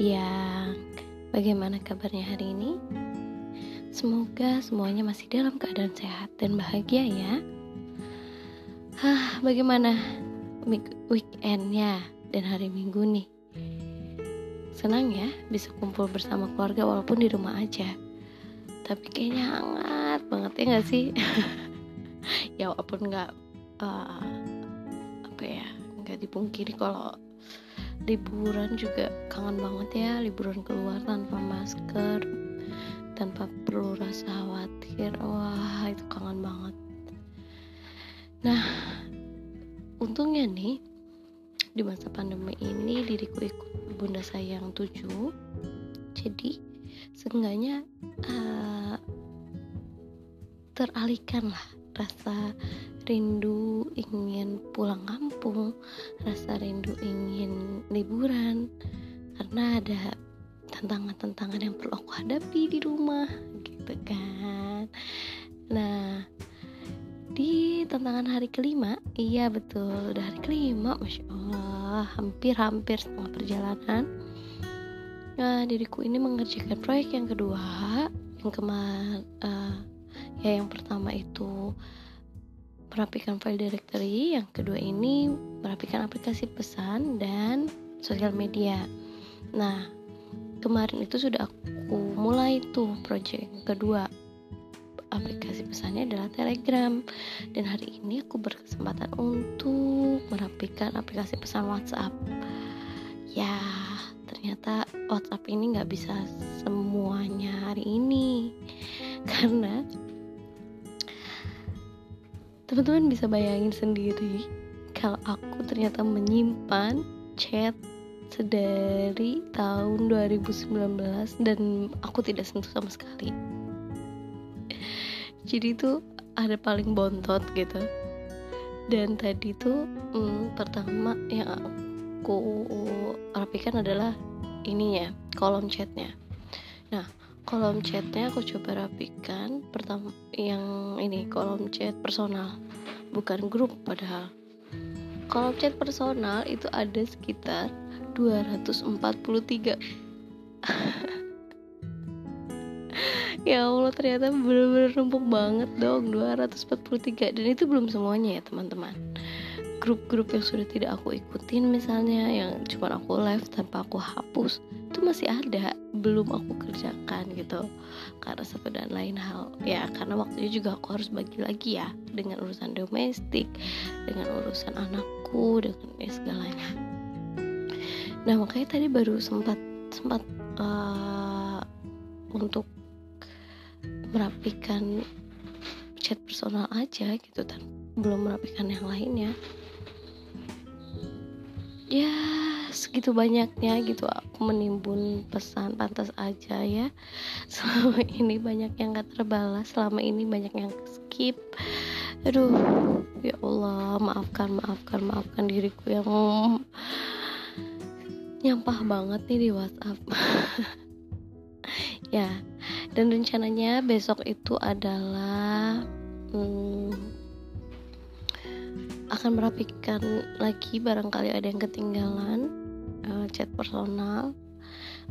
siang. Bagaimana kabarnya hari ini? Semoga semuanya masih dalam keadaan sehat dan bahagia ya. Hah, bagaimana weekendnya dan hari Minggu nih? Senang ya bisa kumpul bersama keluarga walaupun di rumah aja. Tapi kayaknya hangat banget ya gak sih? ya walaupun nggak uh, apa ya nggak dipungkiri kalau liburan juga kangen banget ya liburan keluar tanpa masker tanpa perlu rasa khawatir. Wah itu kangen banget. Nah untungnya nih di masa pandemi ini diriku ikut bunda sayang tujuh. Jadi seenggaknya uh, teralihkan lah rasa rindu ingin pulang kampung, rasa rindu ingin liburan, karena ada tantangan-tantangan yang perlu aku hadapi di rumah, gitu kan. Nah, di tantangan hari kelima, iya betul, udah hari kelima, masya Allah, hampir-hampir setengah perjalanan. Nah, diriku ini mengerjakan proyek yang kedua, yang kemarin, uh, ya yang pertama itu merapikan file directory, yang kedua ini merapikan aplikasi pesan dan sosial media. Nah, kemarin itu sudah aku mulai tuh project yang kedua. Aplikasi pesannya adalah Telegram dan hari ini aku berkesempatan untuk merapikan aplikasi pesan WhatsApp. Ya, ternyata WhatsApp ini nggak bisa semuanya hari ini karena teman-teman bisa bayangin sendiri kalau aku ternyata menyimpan chat sedari tahun 2019 dan aku tidak sentuh sama sekali. Jadi itu ada paling bontot gitu. Dan tadi tuh hmm, pertama yang aku rapikan adalah ininya kolom chatnya. Nah kolom chatnya aku coba rapikan. Pertama yang ini kolom chat personal. Bukan grup padahal. Kolom chat personal itu ada sekitar 243 ya Allah ternyata bener-bener numpuk banget dong 243 dan itu belum semuanya ya teman-teman grup-grup yang sudah tidak aku ikutin misalnya yang cuma aku live tanpa aku hapus itu masih ada belum aku kerjakan gitu. Karena satu dan lain hal. Ya karena waktunya juga aku harus bagi lagi ya dengan urusan domestik dengan urusan anakku dengan ya segalanya. Nah makanya tadi baru sempat sempat uh, untuk merapikan chat personal aja gitu dan belum merapikan yang lainnya ya segitu banyaknya gitu aku menimbun pesan pantas aja ya. Selama ini banyak yang gak terbalas selama ini banyak yang skip. Aduh ya Allah maafkan maafkan maafkan diriku yang nyampah banget nih di WhatsApp. Ya dan rencananya besok itu adalah hmm, akan merapikan lagi barangkali ada yang ketinggalan uh, chat personal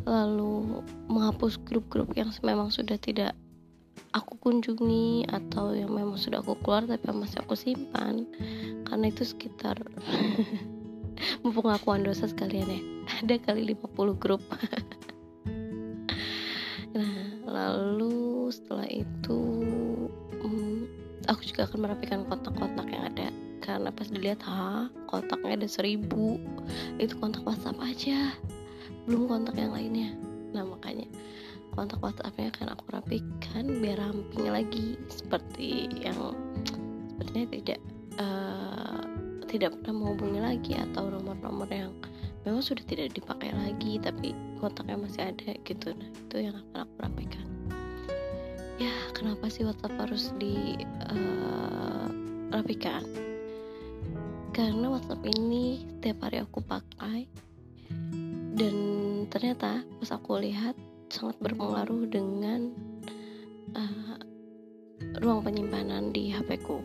lalu menghapus grup-grup yang memang sudah tidak aku kunjungi atau yang memang sudah aku keluar tapi masih aku simpan. Karena itu sekitar pengakuan dosa sekalian ya ada kali 50 grup. Nah lalu setelah itu um, aku juga akan merapikan kontak-kontak yang ada karena pas dilihat ha kontaknya ada seribu. Itu kontak WhatsApp aja. Belum kontak yang lainnya. Nah makanya kontak WhatsAppnya akan aku rapikan biar ramping lagi. Seperti yang sepertinya tidak uh, tidak pernah menghubungi lagi atau nomor-nomor yang memang sudah tidak dipakai lagi tapi kontaknya masih ada gitu. Nah itu yang akan aku rapikan. Ya kenapa sih WhatsApp harus di uh, rapikan karena WhatsApp ini setiap hari aku pakai. Dan ternyata pas aku lihat sangat berpengaruh dengan uh, ruang penyimpanan di HP ku.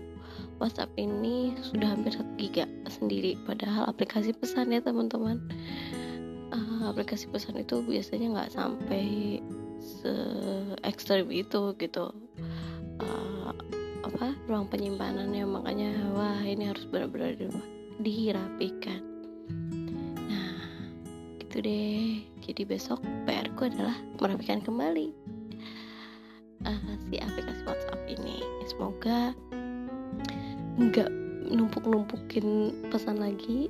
WhatsApp ini sudah hampir 1 giga sendiri padahal aplikasi pesan ya teman-teman. Uh, aplikasi pesan itu biasanya nggak sampai se ekstrim itu gitu apa? Ruang penyimpanannya makanya wah ini harus benar-benar dirapikan nah gitu deh. Jadi besok PR ku adalah merapikan kembali uh, si aplikasi WhatsApp ini. Semoga nggak numpuk-numpukin pesan lagi.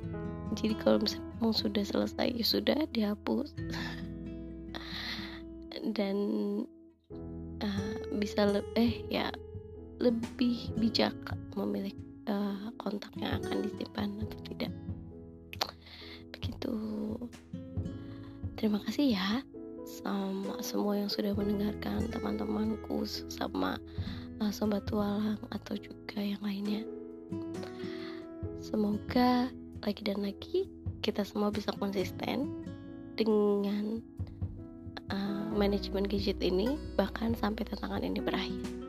Jadi kalau misalnya mau sudah selesai ya sudah dihapus. Dan uh, bisa le eh ya lebih bijak memilih uh, kontak yang akan disimpan atau tidak. Begitu. Terima kasih ya sama semua yang sudah mendengarkan teman-temanku sama uh, sobat tualang atau juga yang lainnya. Semoga lagi dan lagi kita semua bisa konsisten dengan uh, manajemen gadget ini bahkan sampai tantangan ini berakhir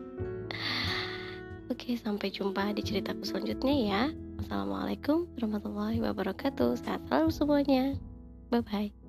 oke sampai jumpa di ceritaku selanjutnya ya. Assalamualaikum warahmatullahi wabarakatuh. Sehat selalu semuanya. Bye bye